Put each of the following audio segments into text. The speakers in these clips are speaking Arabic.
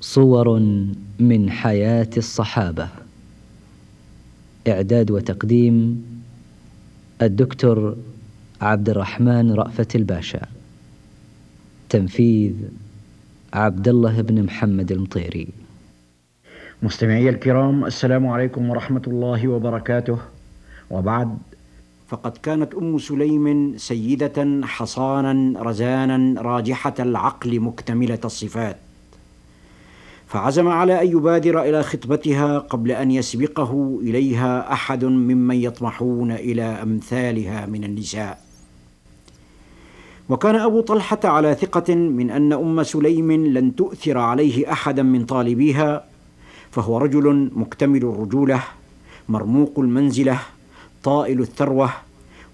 صور من حياة الصحابة. إعداد وتقديم الدكتور عبد الرحمن رأفة الباشا. تنفيذ عبد الله بن محمد المطيري. مستمعي الكرام السلام عليكم ورحمة الله وبركاته. وبعد فقد كانت أم سليم سيدة حصانا رزانا راجحة العقل مكتملة الصفات. فعزم على أن يبادر إلى خطبتها قبل أن يسبقه إليها أحد ممن يطمحون إلى أمثالها من النساء. وكان أبو طلحة على ثقة من أن أم سليم لن تؤثر عليه أحدا من طالبيها فهو رجل مكتمل الرجولة مرموق المنزلة طائل الثروة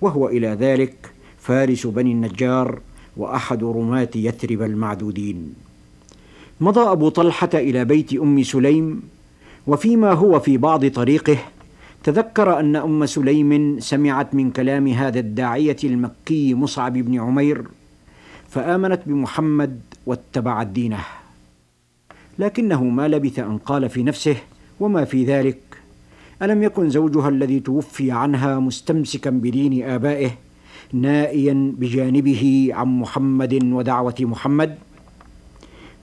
وهو إلى ذلك فارس بني النجار وأحد رماة يثرب المعدودين. مضى أبو طلحة إلى بيت أم سليم وفيما هو في بعض طريقه تذكر أن أم سليم سمعت من كلام هذا الداعية المكي مصعب بن عمير فآمنت بمحمد واتبعت دينه. لكنه ما لبث أن قال في نفسه وما في ذلك. ألم يكن زوجها الذي توفي عنها مستمسكا بدين آبائه نائيا بجانبه عن محمد ودعوة محمد؟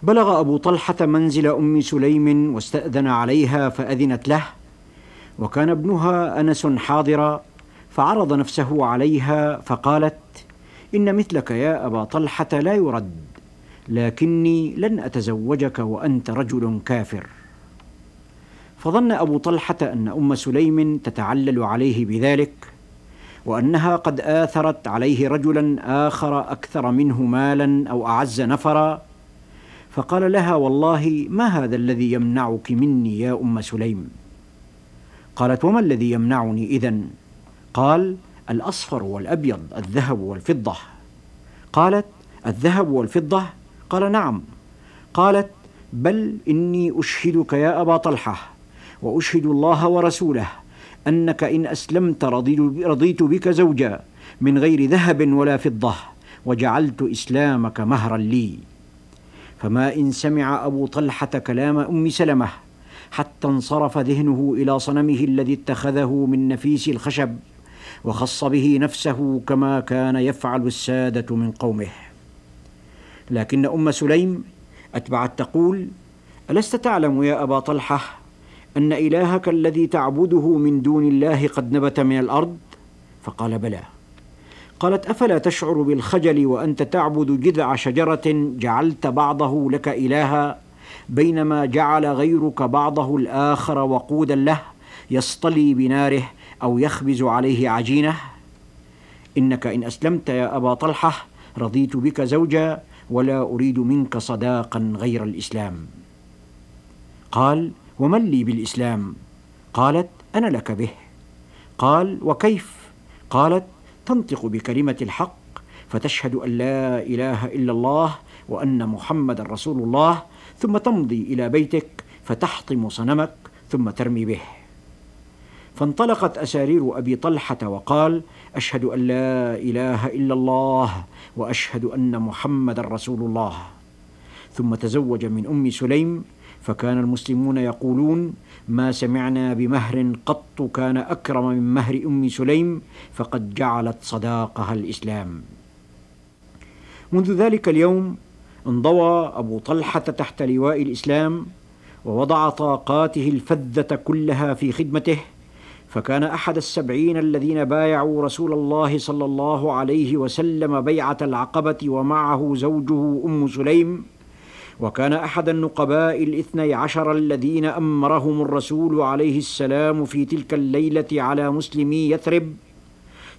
بلغ أبو طلحة منزل أم سليم واستأذن عليها فأذنت له وكان ابنها أنس حاضرا فعرض نفسه عليها فقالت إن مثلك يا أبا طلحة لا يرد لكني لن أتزوجك وأنت رجل كافر. فظن أبو طلحة أن أم سليم تتعلل عليه بذلك وأنها قد آثرت عليه رجلا آخر أكثر منه مالا أو أعز نفرا فقال لها والله ما هذا الذي يمنعك مني يا أم سليم؟ قالت وما الذي يمنعني إذن؟ قال الأصفر والأبيض الذهب والفضة. قالت الذهب والفضة؟ قال نعم. قالت بل إني أشهدك يا أبا طلحة وأشهد الله ورسوله أنك إن أسلمت رضيت بك زوجا من غير ذهب ولا فضة وجعلت إسلامك مهرا لي. فما إن سمع أبو طلحة كلام أم سلمة حتى انصرف ذهنه إلى صنمه الذي اتخذه من نفيس الخشب وخص به نفسه كما كان يفعل السادة من قومه. لكن أم سليم أتبعت تقول ألست تعلم يا أبا طلحة أن إلهك الذي تعبده من دون الله قد نبت من الأرض؟ فقال بلى. قالت أفلا تشعر بالخجل وأنت تعبد جذع شجرة جعلت بعضه لك إلها بينما جعل غيرك بعضه الآخر وقودا له يصطلي بناره أو يخبز عليه عجينة؟ إنك إن أسلمت يا أبا طلحة رضيت بك زوجا ولا أريد منك صداقا غير الإسلام. قال ومن لي بالإسلام؟ قالت أنا لك به. قال وكيف؟ قالت تنطق بكلمة الحق فتشهد أن لا إله إلا الله وأن محمدا رسول الله ثم تمضي إلى بيتك فتحطم صنمك ثم ترمي به. فانطلقت أسارير أبي طلحة وقال أشهد أن لا إله إلا الله وأشهد أن محمدا رسول الله. ثم تزوج من أم سليم فكان المسلمون يقولون ما سمعنا بمهر قط كان أكرم من مهر أم سليم فقد جعلت صداقها الإسلام. منذ ذلك اليوم انضوى أبو طلحة تحت لواء الإسلام ووضع طاقاته الفذة كلها في خدمته فكان أحد السبعين الذين بايعوا رسول الله صلى الله عليه وسلم بيعة العقبة ومعه زوجه أم سليم وكان أحد النقباء الاثني عشر الذين أمرهم الرسول عليه السلام في تلك الليلة على مسلمي يثرب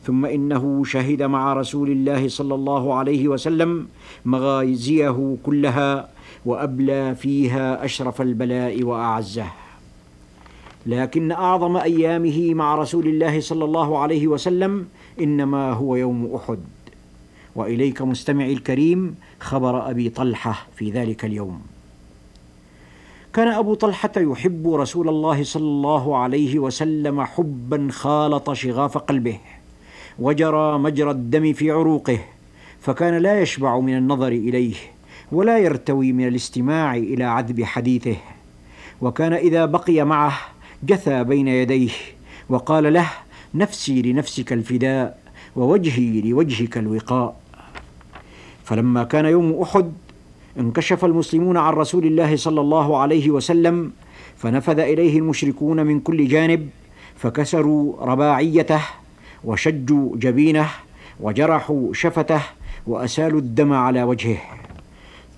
ثم إنه شهد مع رسول الله صلى الله عليه وسلم مغازيه كلها وأبلى فيها أشرف البلاء وأعزه. لكن أعظم أيامه مع رسول الله صلى الله عليه وسلم إنما هو يوم أحد. وإليك مستمعي الكريم خبر أبي طلحة في ذلك اليوم. كان أبو طلحة يحب رسول الله صلى الله عليه وسلم حبا خالط شغاف قلبه وجرى مجرى الدم في عروقه فكان لا يشبع من النظر إليه ولا يرتوي من الاستماع إلى عذب حديثه. وكان إذا بقي معه جثى بين يديه وقال له نفسي لنفسك الفداء ووجهي لوجهك الوقاء. فلما كان يوم أحد انكشف المسلمون عن رسول الله صلى الله عليه وسلم فنفذ إليه المشركون من كل جانب فكسروا رباعيته وشجوا جبينه وجرحوا شفته وأسالوا الدم على وجهه.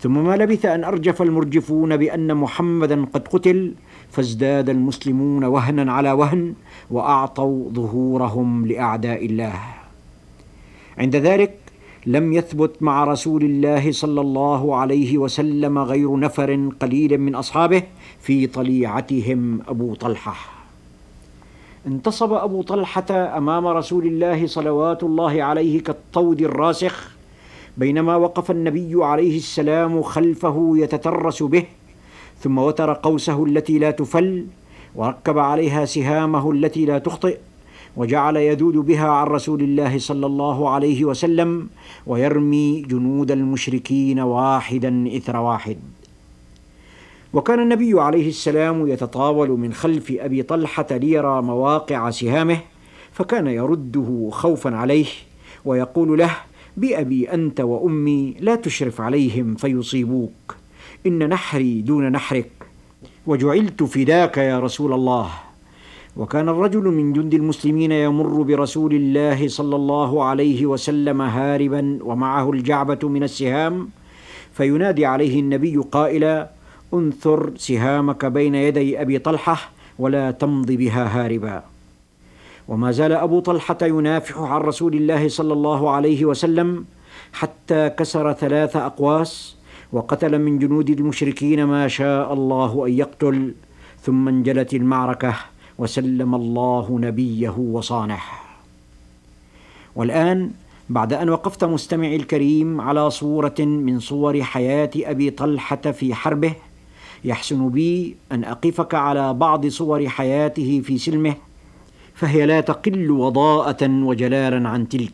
ثم ما لبث أن أرجف المرجفون بأن محمدا قد قتل فازداد المسلمون وهنا على وهن وأعطوا ظهورهم لأعداء الله. عند ذلك لم يثبت مع رسول الله صلى الله عليه وسلم غير نفر قليل من أصحابه في طليعتهم أبو طلحة. انتصب أبو طلحة أمام رسول الله صلوات الله عليه كالطود الراسخ بينما وقف النبي عليه السلام خلفه يتترس به ثم وتر قوسه التي لا تفل وركب عليها سهامه التي لا تخطئ وجعل يذود بها عن رسول الله صلى الله عليه وسلم ويرمي جنود المشركين واحدا إثر واحد. وكان النبي عليه السلام يتطاول من خلف أبي طلحة ليرى مواقع سهامه فكان يرده خوفا عليه ويقول له بأبي أنت وأمي لا تشرف عليهم فيصيبوك إن نحري دون نحرك وجعلت فداك يا رسول الله. وكان الرجل من جند المسلمين يمر برسول الله صلى الله عليه وسلم هاربا ومعه الجعبة من السهام فينادي عليه النبي قائلا انثر سهامك بين يدي أبي طلحة ولا تمض بها هاربا. وما زال أبو طلحة ينافح عن رسول الله صلى الله عليه وسلم حتى كسر ثلاث أقواس وقتل من جنود المشركين ما شاء الله أن يقتل ثم انجلت المعركة. وسلم الله نبيه وصانح والآن بعد أن وقفت مستمعي الكريم على صورة من صور حياة أبي طلحة في حربه يحسن بي أن أقفك على بعض صور حياته في سلمه فهي لا تقل وضاءة وجلالا عن تلك.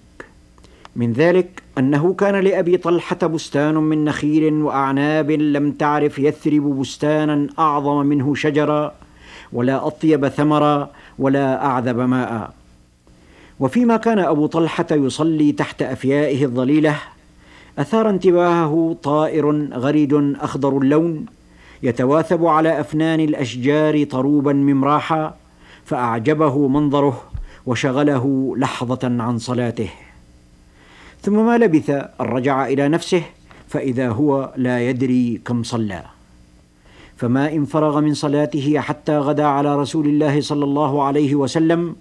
من ذلك أنه كان لأبي طلحة بستان من نخيل وأعناب لم تعرف يثرب بستانا أعظم منه شجرا ولا أطيب ثمرا ولا أعذب ماء. وفيما كان أبو طلحة يصلي تحت أفيائه الظليلة أثار انتباهه طائر غريد أخضر اللون يتواثب على أفنان الأشجار طروبا ممراحا فأعجبه منظره وشغله لحظة عن صلاته. ثم ما لبث ان رجع إلى نفسه فإذا هو لا يدري كم صلى. فما إن فرغ من صلاته حتى غدا على رسول الله صلى الله عليه وسلم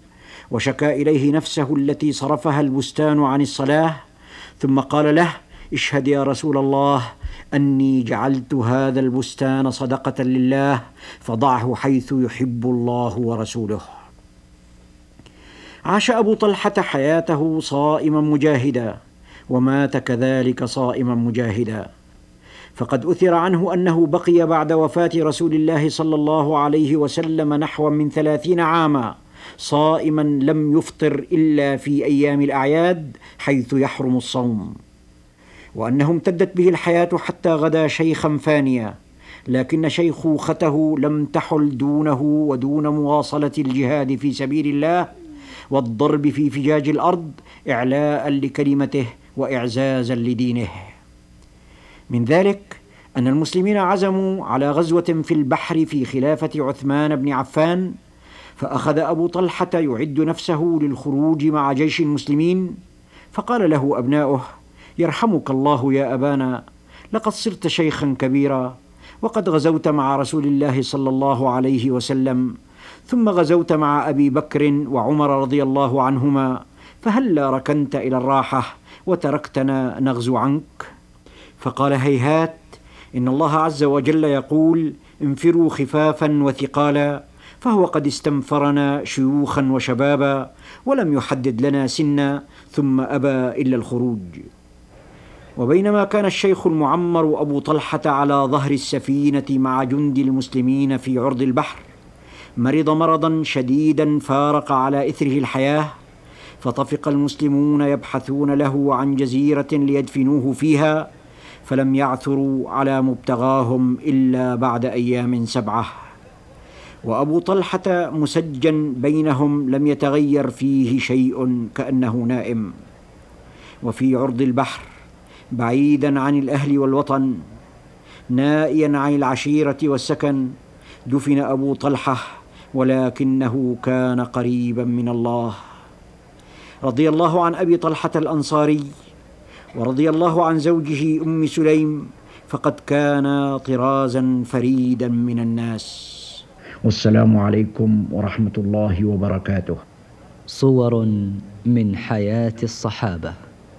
وشكا إليه نفسه التي صرفها البستان عن الصلاة ثم قال له اشهد يا رسول الله أني جعلت هذا البستان صدقة لله فضعه حيث يحب الله ورسوله. عاش أبو طلحة حياته صائما مجاهدا ومات كذلك صائما مجاهدا. فقد أثر عنه أنه بقي بعد وفاة رسول الله صلى الله عليه وسلم نحو من ثلاثين عاما صائما لم يفطر إلا في أيام الأعياد حيث يحرم الصوم. وانه امتدت به الحياة حتى غدا شيخا فانيا لكن شيخوخته لم تحل دونه ودون مواصلة الجهاد في سبيل الله والضرب في فجاج الأرض إعلاء لكلمته وإعزازا لدينه. من ذلك أن المسلمين عزموا على غزوة في البحر في خلافة عثمان بن عفان فأخذ أبو طلحة يعد نفسه للخروج مع جيش المسلمين فقال له أبناؤه يرحمك الله يا أبانا لقد صرت شيخا كبيرا وقد غزوت مع رسول الله صلى الله عليه وسلم ثم غزوت مع أبي بكر وعمر رضي الله عنهما فهلا ركنت إلى الراحة وتركتنا نغزو عنك؟ فقال هيهات إن الله عز وجل يقول انفروا خفافا وثقالا فهو قد استنفرنا شيوخا وشبابا ولم يحدد لنا سنا ثم أبى إلا الخروج. وبينما كان الشيخ المعمر أبو طلحة على ظهر السفينة مع جند المسلمين في عرض البحر مرض مرضا شديدا فارق على إثره الحياة فطفق المسلمون يبحثون له عن جزيرة ليدفنوه فيها فلم يعثروا على مبتغاهم إلا بعد أيام سبعة. وأبو طلحة مسجن بينهم لم يتغير فيه شيء كأنه نائم. وفي عرض البحر بعيدا عن الأهل والوطن نائيا عن العشيرة والسكن دفن أبو طلحة ولكنه كان قريبا من الله. رضي الله عن أبي طلحة الأنصاري ورضي الله عن زوجه أم سليم فقد كان طرازا فريدا من الناس. والسلام عليكم ورحمة الله وبركاته. صور من حياة الصحابة.